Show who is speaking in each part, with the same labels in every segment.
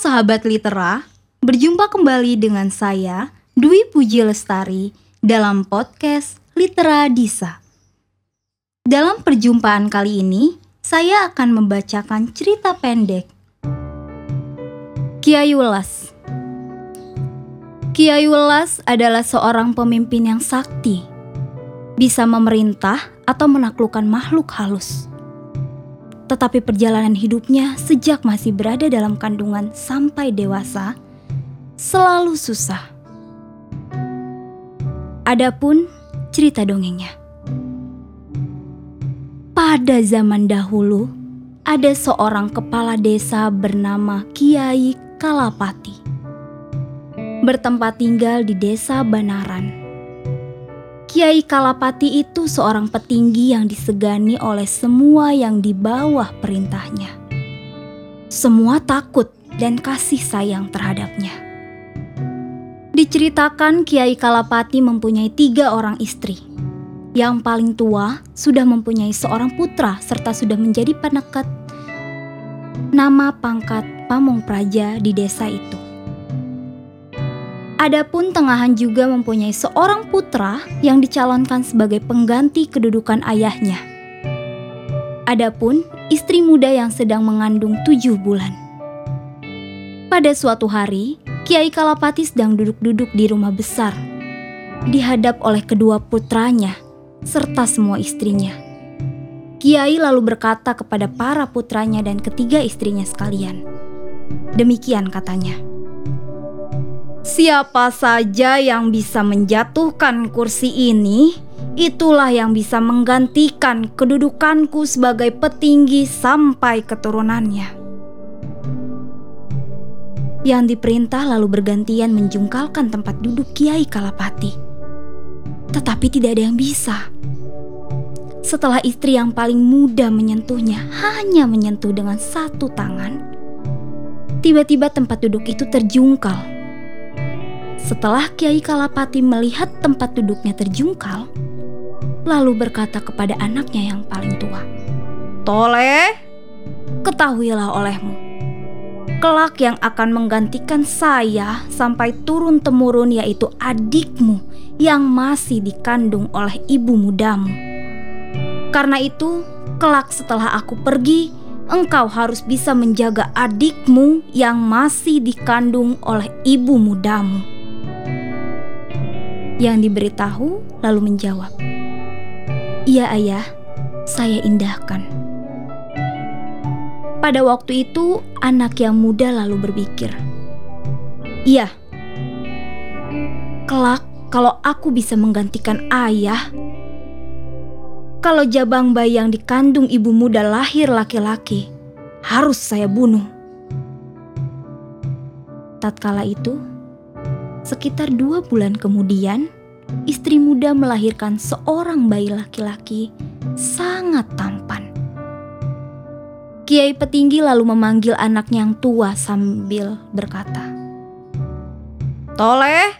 Speaker 1: sahabat litera, berjumpa kembali dengan saya Dwi Puji Lestari dalam podcast Litera Disa. Dalam perjumpaan kali ini, saya akan membacakan cerita pendek Kiai Welas. Kiai Welas adalah seorang pemimpin yang sakti, bisa memerintah atau menaklukkan makhluk halus tetapi perjalanan hidupnya sejak masih berada dalam kandungan sampai dewasa selalu susah. Adapun cerita dongengnya. Pada zaman dahulu, ada seorang kepala desa bernama Kiai Kalapati. Bertempat tinggal di desa Banaran Kiai Kalapati itu seorang petinggi yang disegani oleh semua yang di bawah perintahnya. Semua takut dan kasih sayang terhadapnya. Diceritakan Kiai Kalapati mempunyai tiga orang istri. Yang paling tua sudah mempunyai seorang putra serta sudah menjadi penekat nama pangkat pamong praja di desa itu. Adapun Tengahan juga mempunyai seorang putra yang dicalonkan sebagai pengganti kedudukan ayahnya. Adapun istri muda yang sedang mengandung tujuh bulan. Pada suatu hari, Kiai Kalapati sedang duduk-duduk di rumah besar, dihadap oleh kedua putranya serta semua istrinya. Kiai lalu berkata kepada para putranya dan ketiga istrinya sekalian. Demikian katanya. Siapa saja yang bisa menjatuhkan kursi ini, itulah yang bisa menggantikan kedudukanku sebagai petinggi sampai keturunannya. Yang diperintah lalu bergantian menjungkalkan tempat duduk Kiai Kalapati. Tetapi tidak ada yang bisa. Setelah istri yang paling muda menyentuhnya hanya menyentuh dengan satu tangan, tiba-tiba tempat duduk itu terjungkal setelah Kiai Kalapati melihat tempat duduknya terjungkal, lalu berkata kepada anaknya yang paling tua, "Toleh, ketahuilah olehmu, kelak yang akan menggantikan saya sampai turun temurun yaitu adikmu yang masih dikandung oleh ibu mudamu. Karena itu, kelak setelah aku pergi, engkau harus bisa menjaga adikmu yang masih dikandung oleh ibu mudamu." Yang diberitahu lalu menjawab, "Iya, Ayah, saya indahkan." Pada waktu itu, anak yang muda lalu berpikir, "Iya, kelak kalau aku bisa menggantikan ayah, kalau jabang bayi yang dikandung ibu muda lahir laki-laki, harus saya bunuh." Tatkala itu, Sekitar dua bulan kemudian, istri muda melahirkan seorang bayi laki-laki sangat tampan. Kiai petinggi lalu memanggil anaknya yang tua sambil berkata, "Toleh,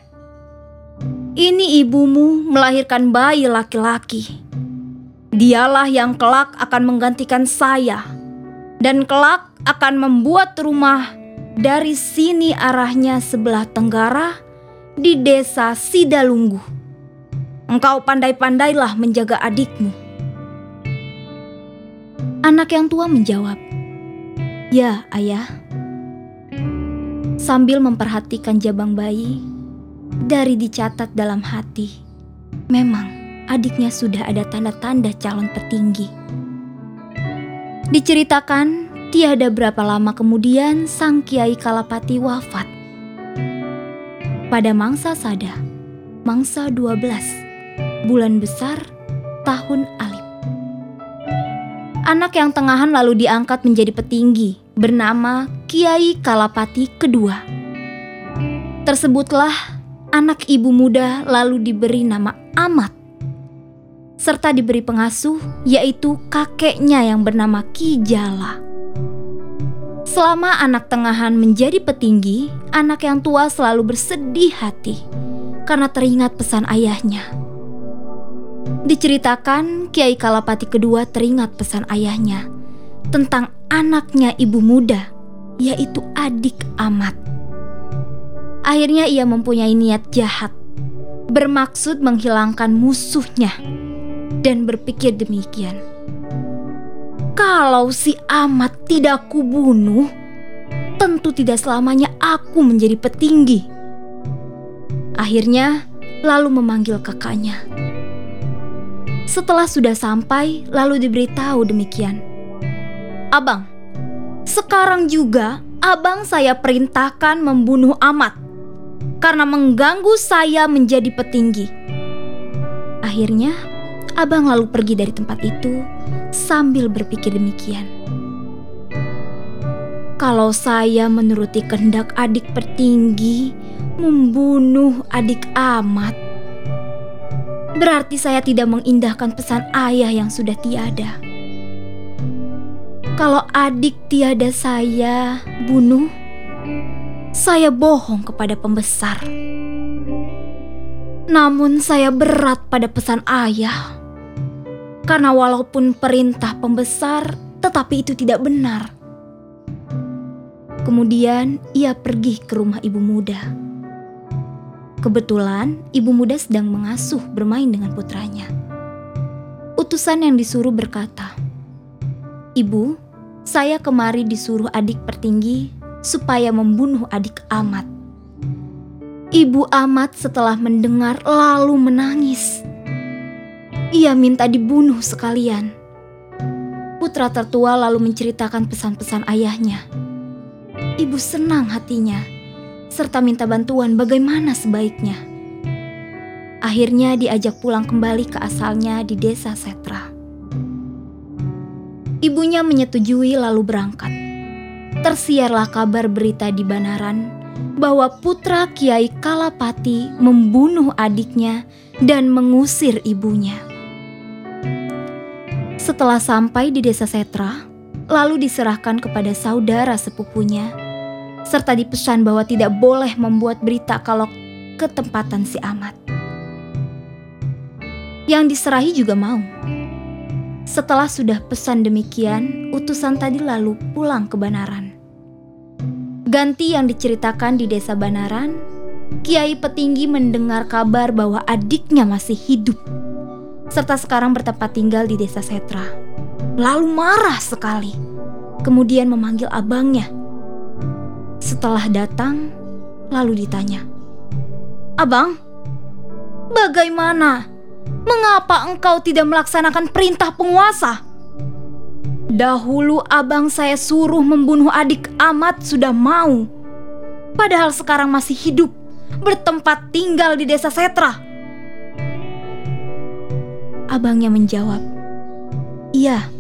Speaker 1: ini ibumu melahirkan bayi laki-laki. Dialah yang kelak akan menggantikan saya, dan kelak akan membuat rumah dari sini arahnya sebelah tenggara." Di desa Sidalunggu. Engkau pandai-pandailah menjaga adikmu. Anak yang tua menjawab, "Ya, Ayah." Sambil memperhatikan jabang bayi, dari dicatat dalam hati, memang adiknya sudah ada tanda-tanda calon petinggi. Diceritakan, tiada berapa lama kemudian sang Kiai Kalapati wafat pada mangsa sada, mangsa 12, bulan besar, tahun alif. Anak yang tengahan lalu diangkat menjadi petinggi bernama Kiai Kalapati kedua. Tersebutlah anak ibu muda lalu diberi nama Amat serta diberi pengasuh yaitu kakeknya yang bernama Kijala. Selama anak tengahan menjadi petinggi, anak yang tua selalu bersedih hati karena teringat pesan ayahnya. Diceritakan, Kiai Kalapati kedua teringat pesan ayahnya tentang anaknya ibu muda yaitu adik Amat. Akhirnya ia mempunyai niat jahat, bermaksud menghilangkan musuhnya, dan berpikir demikian. Kalau si Amat tidak kubunuh, tentu tidak selamanya aku menjadi petinggi. Akhirnya, lalu memanggil kakaknya. Setelah sudah sampai, lalu diberitahu demikian. Abang, sekarang juga abang saya perintahkan membunuh Amat karena mengganggu saya menjadi petinggi. Akhirnya, abang lalu pergi dari tempat itu sambil berpikir demikian. Kalau saya menuruti kehendak adik petinggi membunuh adik Amat, berarti saya tidak mengindahkan pesan ayah yang sudah tiada. Kalau adik tiada saya bunuh, saya bohong kepada pembesar. Namun saya berat pada pesan ayah. Karena walaupun perintah pembesar, tetapi itu tidak benar. Kemudian ia pergi ke rumah ibu muda. Kebetulan ibu muda sedang mengasuh bermain dengan putranya. Utusan yang disuruh berkata, "Ibu, saya kemari disuruh adik pertinggi supaya membunuh adik Amat. Ibu Amat setelah mendengar lalu menangis. Ia minta dibunuh sekalian. Putra tertua lalu menceritakan pesan-pesan ayahnya. Ibu senang hatinya, serta minta bantuan bagaimana sebaiknya. Akhirnya diajak pulang kembali ke asalnya di desa Setra. Ibunya menyetujui lalu berangkat. Tersiarlah kabar berita di Banaran bahwa putra Kiai Kalapati membunuh adiknya dan mengusir ibunya. Setelah sampai di desa Setra, lalu diserahkan kepada saudara sepupunya, serta dipesan bahwa tidak boleh membuat berita kalau ketempatan si Amat. Yang diserahi juga mau. Setelah sudah pesan demikian, utusan tadi lalu pulang ke Banaran. Ganti yang diceritakan di desa Banaran, Kiai Petinggi mendengar kabar bahwa adiknya masih hidup, serta sekarang bertempat tinggal di desa Setra. Lalu marah sekali, kemudian memanggil abangnya. Setelah datang, lalu ditanya, "Abang, bagaimana?" Mengapa engkau tidak melaksanakan perintah penguasa? Dahulu abang saya suruh membunuh adik Amat sudah mau. Padahal sekarang masih hidup, bertempat tinggal di desa Setra. Abangnya menjawab, Iya,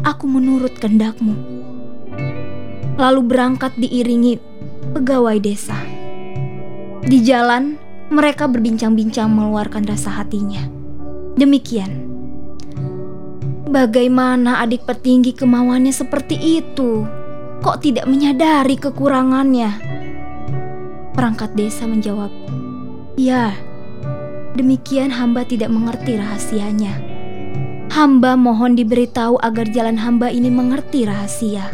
Speaker 1: aku menurut kehendakmu. Lalu berangkat diiringi pegawai desa. Di jalan, mereka berbincang-bincang mengeluarkan rasa hatinya. Demikian. Bagaimana adik petinggi kemauannya seperti itu? Kok tidak menyadari kekurangannya? Perangkat desa menjawab, "Ya, demikian hamba tidak mengerti rahasianya. Hamba mohon diberitahu agar jalan hamba ini mengerti rahasia,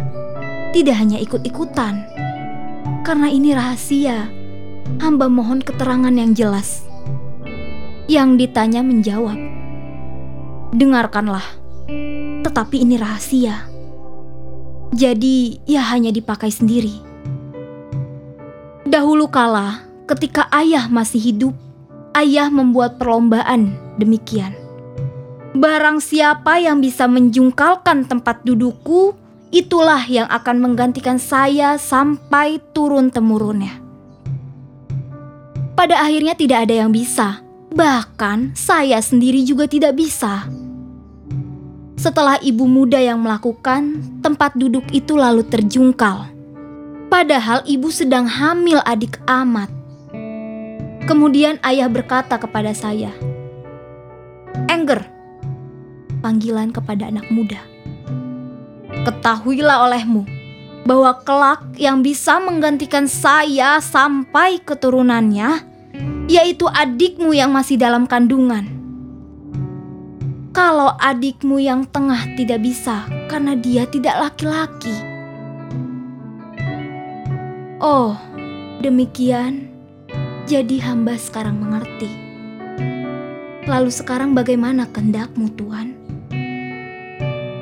Speaker 1: tidak hanya ikut-ikutan. Karena ini rahasia, hamba mohon keterangan yang jelas." Yang ditanya menjawab, "Dengarkanlah, tetapi ini rahasia. Jadi, ia hanya dipakai sendiri." Dahulu kala, ketika ayah masih hidup, ayah membuat perlombaan demikian. Barang siapa yang bisa menjungkalkan tempat dudukku, itulah yang akan menggantikan saya sampai turun-temurunnya. Pada akhirnya tidak ada yang bisa Bahkan saya sendiri juga tidak bisa. Setelah ibu muda yang melakukan, tempat duduk itu lalu terjungkal. Padahal ibu sedang hamil adik amat. Kemudian ayah berkata kepada saya, "Engger," panggilan kepada anak muda. "Ketahuilah olehmu bahwa kelak yang bisa menggantikan saya sampai keturunannya yaitu adikmu yang masih dalam kandungan. Kalau adikmu yang tengah tidak bisa karena dia tidak laki-laki, Oh, demikian. Jadi hamba sekarang mengerti. Lalu sekarang bagaimana kehendakmu Tuhan?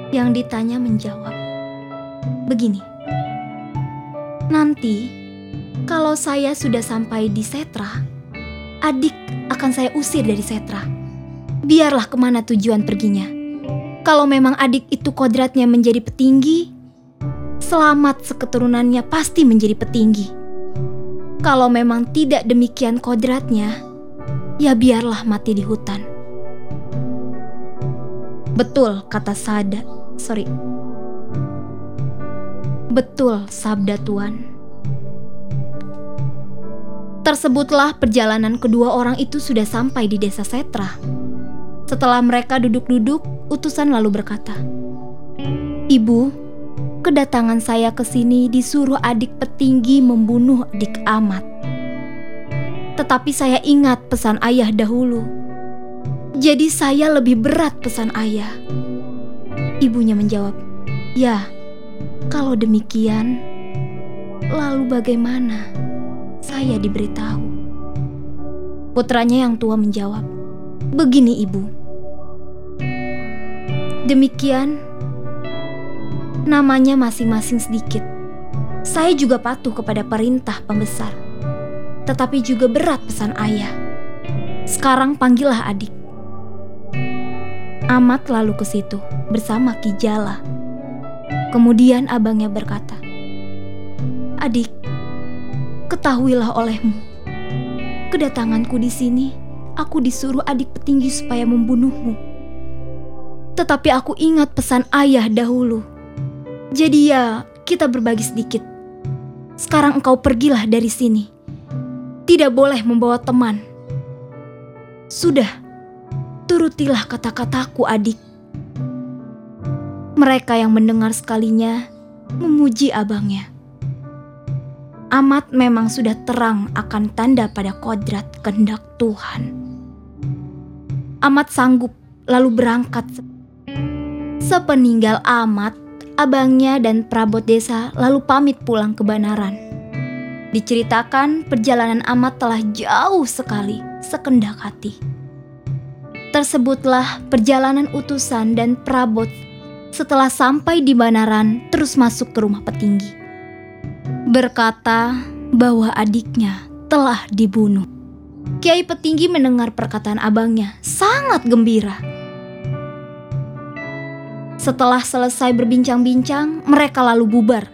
Speaker 1: Yang ditanya menjawab, begini. Nanti, kalau saya sudah sampai di Setra, adik akan saya usir dari Setra. Biarlah ke mana tujuan perginya. Kalau memang adik itu kodratnya menjadi petinggi, selamat seketurunannya pasti menjadi petinggi. Kalau memang tidak demikian kodratnya, ya biarlah mati di hutan. Betul kata Sada, sorry. Betul sabda Tuhan. Tersebutlah perjalanan kedua orang itu sudah sampai di desa Setra. Setelah mereka duduk-duduk, utusan lalu berkata, Ibu, kedatangan saya ke sini disuruh adik petinggi membunuh adik amat. Tetapi saya ingat pesan ayah dahulu. Jadi saya lebih berat pesan ayah. Ibunya menjawab, "Ya, kalau demikian, lalu bagaimana?" Saya diberitahu. Putranya yang tua menjawab, "Begini, Ibu. Demikian, namanya masing-masing sedikit. Saya juga patuh kepada perintah pembesar, tetapi juga berat pesan ayah. Sekarang panggillah adik. Amat lalu ke situ bersama Kijala. Kemudian abangnya berkata, "Adik, ketahuilah olehmu, kedatanganku di sini, aku disuruh adik petinggi supaya membunuhmu." Tetapi aku ingat pesan ayah dahulu. Jadi ya, kita berbagi sedikit. Sekarang engkau pergilah dari sini. Tidak boleh membawa teman. Sudah, turutilah kata-kataku adik. Mereka yang mendengar sekalinya memuji abangnya. Amat memang sudah terang akan tanda pada kodrat kehendak Tuhan. Amat sanggup lalu berangkat Sepeninggal Amat, abangnya dan perabot desa lalu pamit pulang ke Banaran. Diceritakan perjalanan Amat telah jauh sekali, sekendak hati. Tersebutlah perjalanan utusan dan perabot setelah sampai di Banaran terus masuk ke rumah petinggi. Berkata bahwa adiknya telah dibunuh. Kiai petinggi mendengar perkataan abangnya sangat gembira setelah selesai berbincang-bincang, mereka lalu bubar,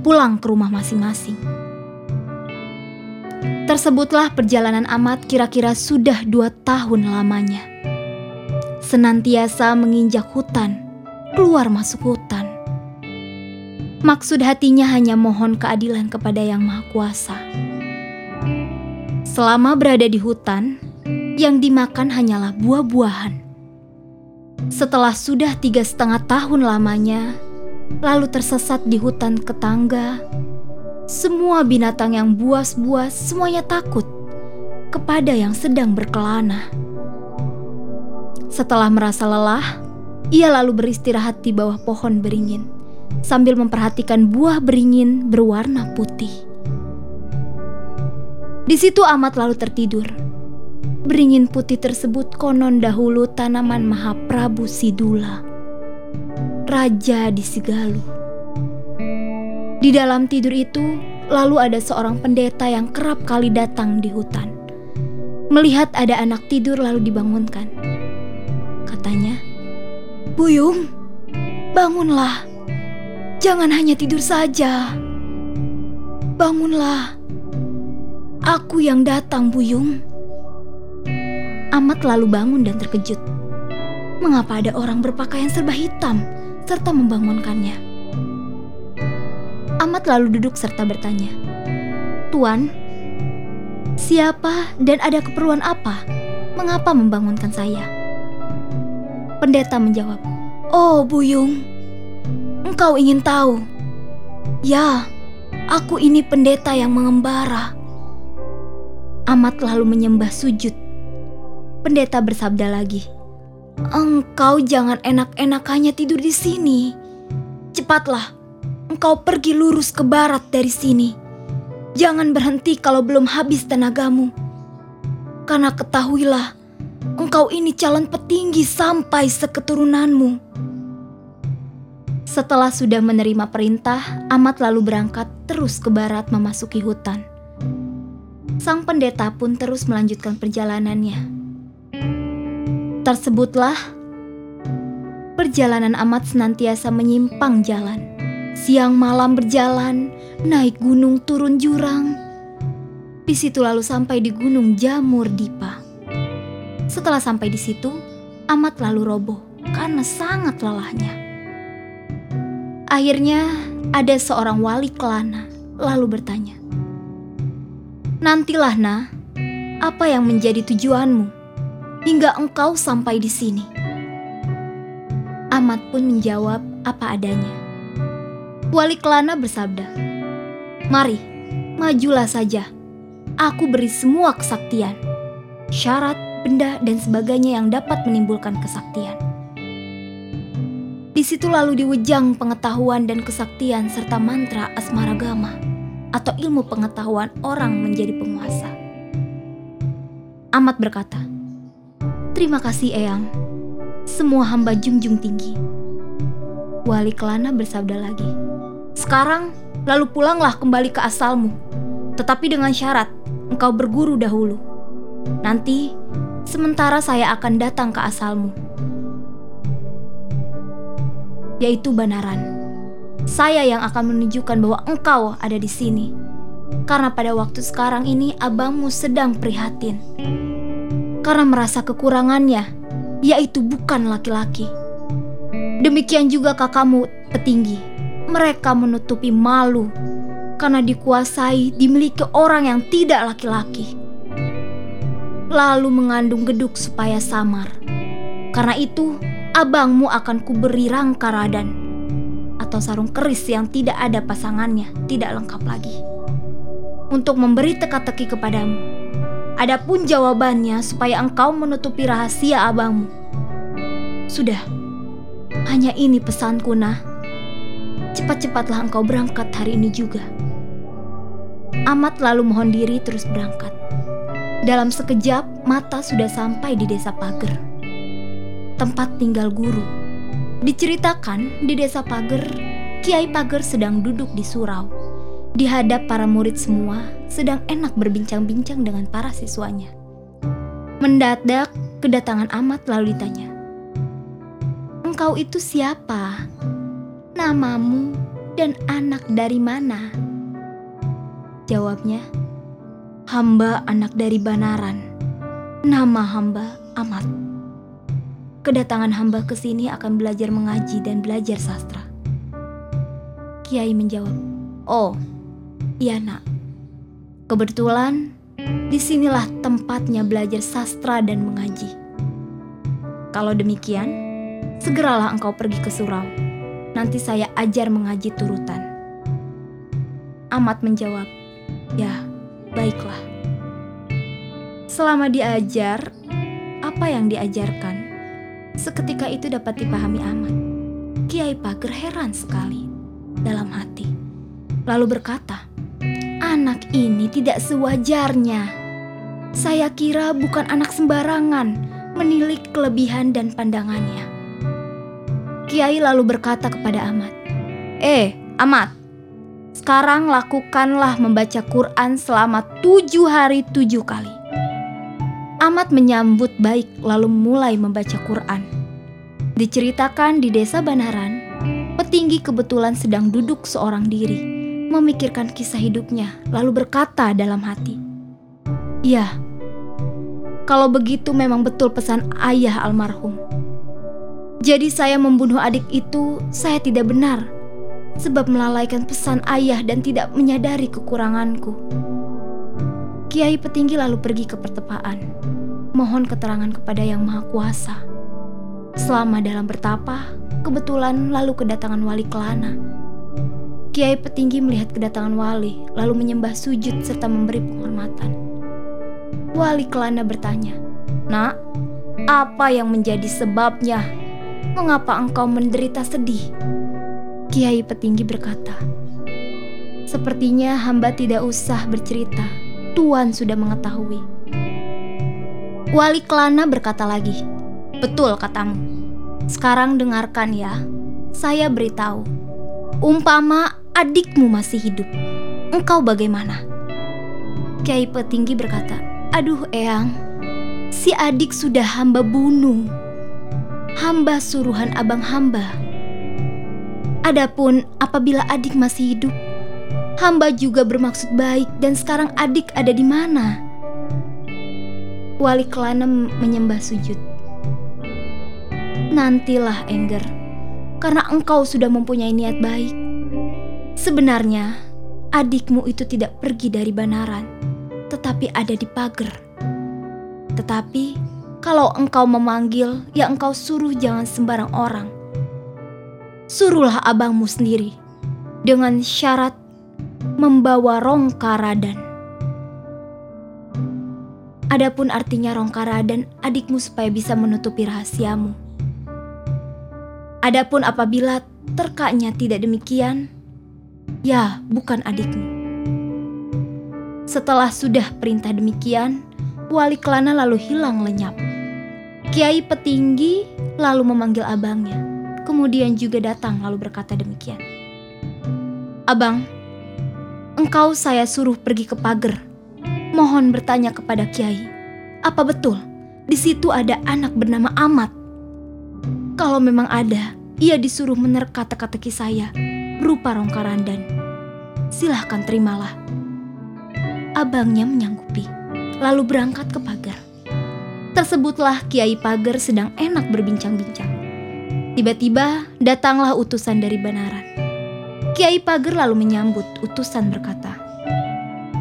Speaker 1: pulang ke rumah masing-masing. Tersebutlah perjalanan Amat kira-kira sudah dua tahun lamanya. Senantiasa menginjak hutan, keluar masuk hutan. Maksud hatinya hanya mohon keadilan kepada Yang Maha Kuasa. Selama berada di hutan, yang dimakan hanyalah buah-buahan setelah sudah tiga setengah tahun lamanya, lalu tersesat di hutan ketangga, semua binatang yang buas-buas semuanya takut kepada yang sedang berkelana. Setelah merasa lelah, ia lalu beristirahat di bawah pohon beringin sambil memperhatikan buah beringin berwarna putih. Di situ Amat lalu tertidur Beringin putih tersebut konon dahulu tanaman Mahaprabu Sidula, raja di Sigalu. Di dalam tidur itu, lalu ada seorang pendeta yang kerap kali datang di hutan. Melihat ada anak tidur lalu dibangunkan. Katanya, Buyung, bangunlah. Jangan hanya tidur saja. Bangunlah. Aku yang datang, Buyung. Amat lalu bangun dan terkejut. Mengapa ada orang berpakaian serba hitam serta membangunkannya? Amat lalu duduk serta bertanya, "Tuan, siapa dan ada keperluan apa? Mengapa membangunkan saya?" Pendeta menjawab, "Oh, Buyung, engkau ingin tahu? Ya, aku ini pendeta yang mengembara." Amat lalu menyembah sujud Pendeta bersabda lagi, "Engkau jangan enak-enakannya tidur di sini. Cepatlah, engkau pergi lurus ke barat dari sini. Jangan berhenti kalau belum habis tenagamu. Karena ketahuilah, engkau ini calon petinggi sampai seketurunanmu. Setelah sudah menerima perintah, Amat lalu berangkat terus ke barat memasuki hutan. Sang pendeta pun terus melanjutkan perjalanannya. Tersebutlah perjalanan Amat senantiasa menyimpang jalan. Siang malam berjalan, naik gunung turun jurang. Di situ lalu sampai di Gunung Jamur Dipa. Setelah sampai di situ, Amat lalu roboh karena sangat lelahnya. Akhirnya ada seorang wali kelana lalu bertanya, Nantilah nah, apa yang menjadi tujuanmu hingga engkau sampai di sini? Amat pun menjawab apa adanya. Wali kelana bersabda, Mari, majulah saja. Aku beri semua kesaktian, syarat, benda, dan sebagainya yang dapat menimbulkan kesaktian. Di situ lalu diwejang pengetahuan dan kesaktian serta mantra asmaragama atau ilmu pengetahuan orang menjadi penguasa. Amat berkata, Terima kasih Eyang, semua hamba junjung tinggi. Wali Kelana bersabda lagi, Sekarang lalu pulanglah kembali ke asalmu, tetapi dengan syarat engkau berguru dahulu. Nanti sementara saya akan datang ke asalmu yaitu Banaran. Saya yang akan menunjukkan bahwa engkau ada di sini. Karena pada waktu sekarang ini abangmu sedang prihatin. Karena merasa kekurangannya, yaitu bukan laki-laki. Demikian juga kakakmu petinggi. Mereka menutupi malu karena dikuasai dimiliki orang yang tidak laki-laki. Lalu mengandung geduk supaya samar. Karena itu, abangmu akan kuberi rangka radan atau sarung keris yang tidak ada pasangannya, tidak lengkap lagi. Untuk memberi teka-teki kepadamu. Adapun jawabannya supaya engkau menutupi rahasia abangmu. Sudah, hanya ini pesanku nah. Cepat-cepatlah engkau berangkat hari ini juga. Amat lalu mohon diri terus berangkat. Dalam sekejap, mata sudah sampai di desa Pager tempat tinggal guru. Diceritakan di desa Pager, Kiai Pager sedang duduk di surau. Di hadap para murid semua, sedang enak berbincang-bincang dengan para siswanya. Mendadak, kedatangan Amat lalu ditanya, Engkau itu siapa? Namamu dan anak dari mana? Jawabnya, Hamba anak dari Banaran. Nama hamba Amat kedatangan hamba ke sini akan belajar mengaji dan belajar sastra. Kiai menjawab, "Oh, iya nak. Kebetulan di sinilah tempatnya belajar sastra dan mengaji. Kalau demikian, segeralah engkau pergi ke surau. Nanti saya ajar mengaji turutan." Amat menjawab, "Ya, baiklah." Selama diajar, apa yang diajarkan Seketika itu dapat dipahami aman. Kiai Pager heran sekali dalam hati. Lalu berkata, Anak ini tidak sewajarnya. Saya kira bukan anak sembarangan menilik kelebihan dan pandangannya. Kiai lalu berkata kepada Amat, Eh, Amat, sekarang lakukanlah membaca Quran selama tujuh hari tujuh kali. Amat menyambut baik lalu mulai membaca Quran. Diceritakan di desa Banaran, petinggi kebetulan sedang duduk seorang diri, memikirkan kisah hidupnya, lalu berkata dalam hati, "Ya, kalau begitu memang betul pesan ayah almarhum. Jadi saya membunuh adik itu saya tidak benar, sebab melalaikan pesan ayah dan tidak menyadari kekuranganku." Kiai petinggi lalu pergi ke pertepaan, mohon keterangan kepada Yang Maha Kuasa. Selama dalam bertapa, kebetulan lalu kedatangan wali kelana. Kiai petinggi melihat kedatangan wali, lalu menyembah sujud serta memberi penghormatan. Wali kelana bertanya, Nak, apa yang menjadi sebabnya? Mengapa engkau menderita sedih? Kiai petinggi berkata, Sepertinya hamba tidak usah bercerita. Tuan sudah mengetahui. Wali Kelana berkata lagi, "Betul katamu. Sekarang dengarkan ya. Saya beritahu. Umpama adikmu masih hidup, engkau bagaimana?" Kiai Petinggi berkata, "Aduh, Eyang, si adik sudah hamba bunuh. Hamba suruhan abang hamba. Adapun apabila adik masih hidup, Hamba juga bermaksud baik dan sekarang adik ada di mana? Wali Kelana menyembah sujud. Nantilah Engger, karena engkau sudah mempunyai niat baik. Sebenarnya, adikmu itu tidak pergi dari Banaran, tetapi ada di pagar. Tetapi, kalau engkau memanggil, ya engkau suruh jangan sembarang orang. Suruhlah abangmu sendiri, dengan syarat membawa rongkaradan. Adapun artinya rongkaradan adikmu supaya bisa menutupi rahasiamu. Adapun apabila terkaknya tidak demikian, ya bukan adikmu. Setelah sudah perintah demikian, wali kelana lalu hilang lenyap. Kiai petinggi lalu memanggil abangnya, kemudian juga datang lalu berkata demikian. Abang, engkau saya suruh pergi ke pagar. Mohon bertanya kepada Kiai, apa betul di situ ada anak bernama Amat? Kalau memang ada, ia disuruh menerka teka-teki saya berupa rongkarandan. Silahkan terimalah. Abangnya menyanggupi, lalu berangkat ke pagar. Tersebutlah Kiai Pagar sedang enak berbincang-bincang. Tiba-tiba datanglah utusan dari Banaran. Kiai Pager lalu menyambut utusan berkata,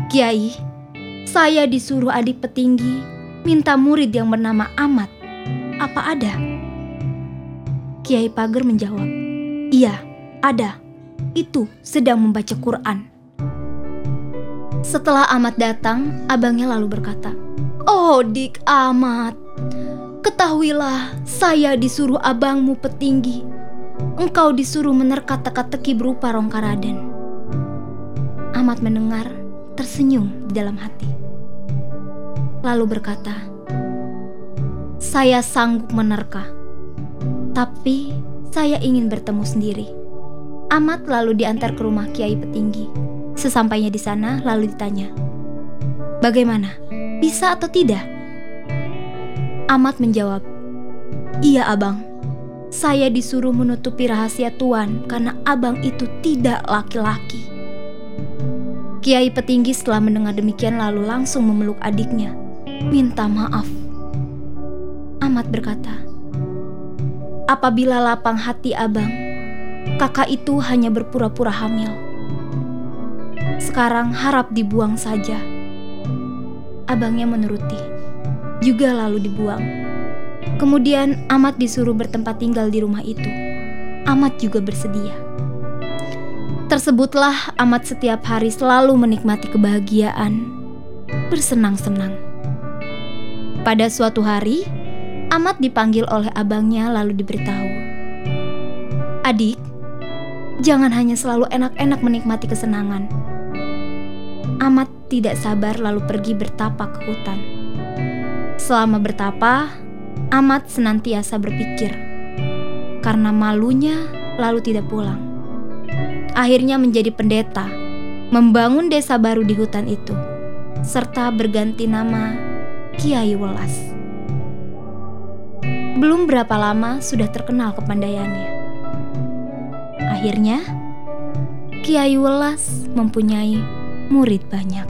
Speaker 1: Kiai, saya disuruh adik petinggi minta murid yang bernama Amat. Apa ada? Kiai Pager menjawab, Iya, ada. Itu sedang membaca Quran. Setelah Amat datang, abangnya lalu berkata, Oh dik Amat, ketahuilah saya disuruh abangmu petinggi engkau disuruh menerka teka-teki berupa rongkaraden. Amat mendengar, tersenyum di dalam hati. Lalu berkata, Saya sanggup menerka, tapi saya ingin bertemu sendiri. Amat lalu diantar ke rumah Kiai Petinggi. Sesampainya di sana, lalu ditanya, Bagaimana? Bisa atau tidak? Amat menjawab, Iya abang, saya disuruh menutupi rahasia Tuan karena abang itu tidak laki-laki. Kiai petinggi setelah mendengar demikian lalu langsung memeluk adiknya. Minta maaf. Amat berkata, Apabila lapang hati abang, kakak itu hanya berpura-pura hamil. Sekarang harap dibuang saja. Abangnya menuruti, juga lalu dibuang. Kemudian Amat disuruh bertempat tinggal di rumah itu. Amat juga bersedia. Tersebutlah Amat setiap hari selalu menikmati kebahagiaan, bersenang-senang. Pada suatu hari, Amat dipanggil oleh abangnya lalu diberitahu. Adik, jangan hanya selalu enak-enak menikmati kesenangan. Amat tidak sabar lalu pergi bertapa ke hutan. Selama bertapa, Amat senantiasa berpikir, karena malunya lalu tidak pulang. Akhirnya menjadi pendeta, membangun desa baru di hutan itu, serta berganti nama Kiai Welas. Belum berapa lama sudah terkenal kepandaiannya. Akhirnya, Kiai Welas mempunyai murid banyak.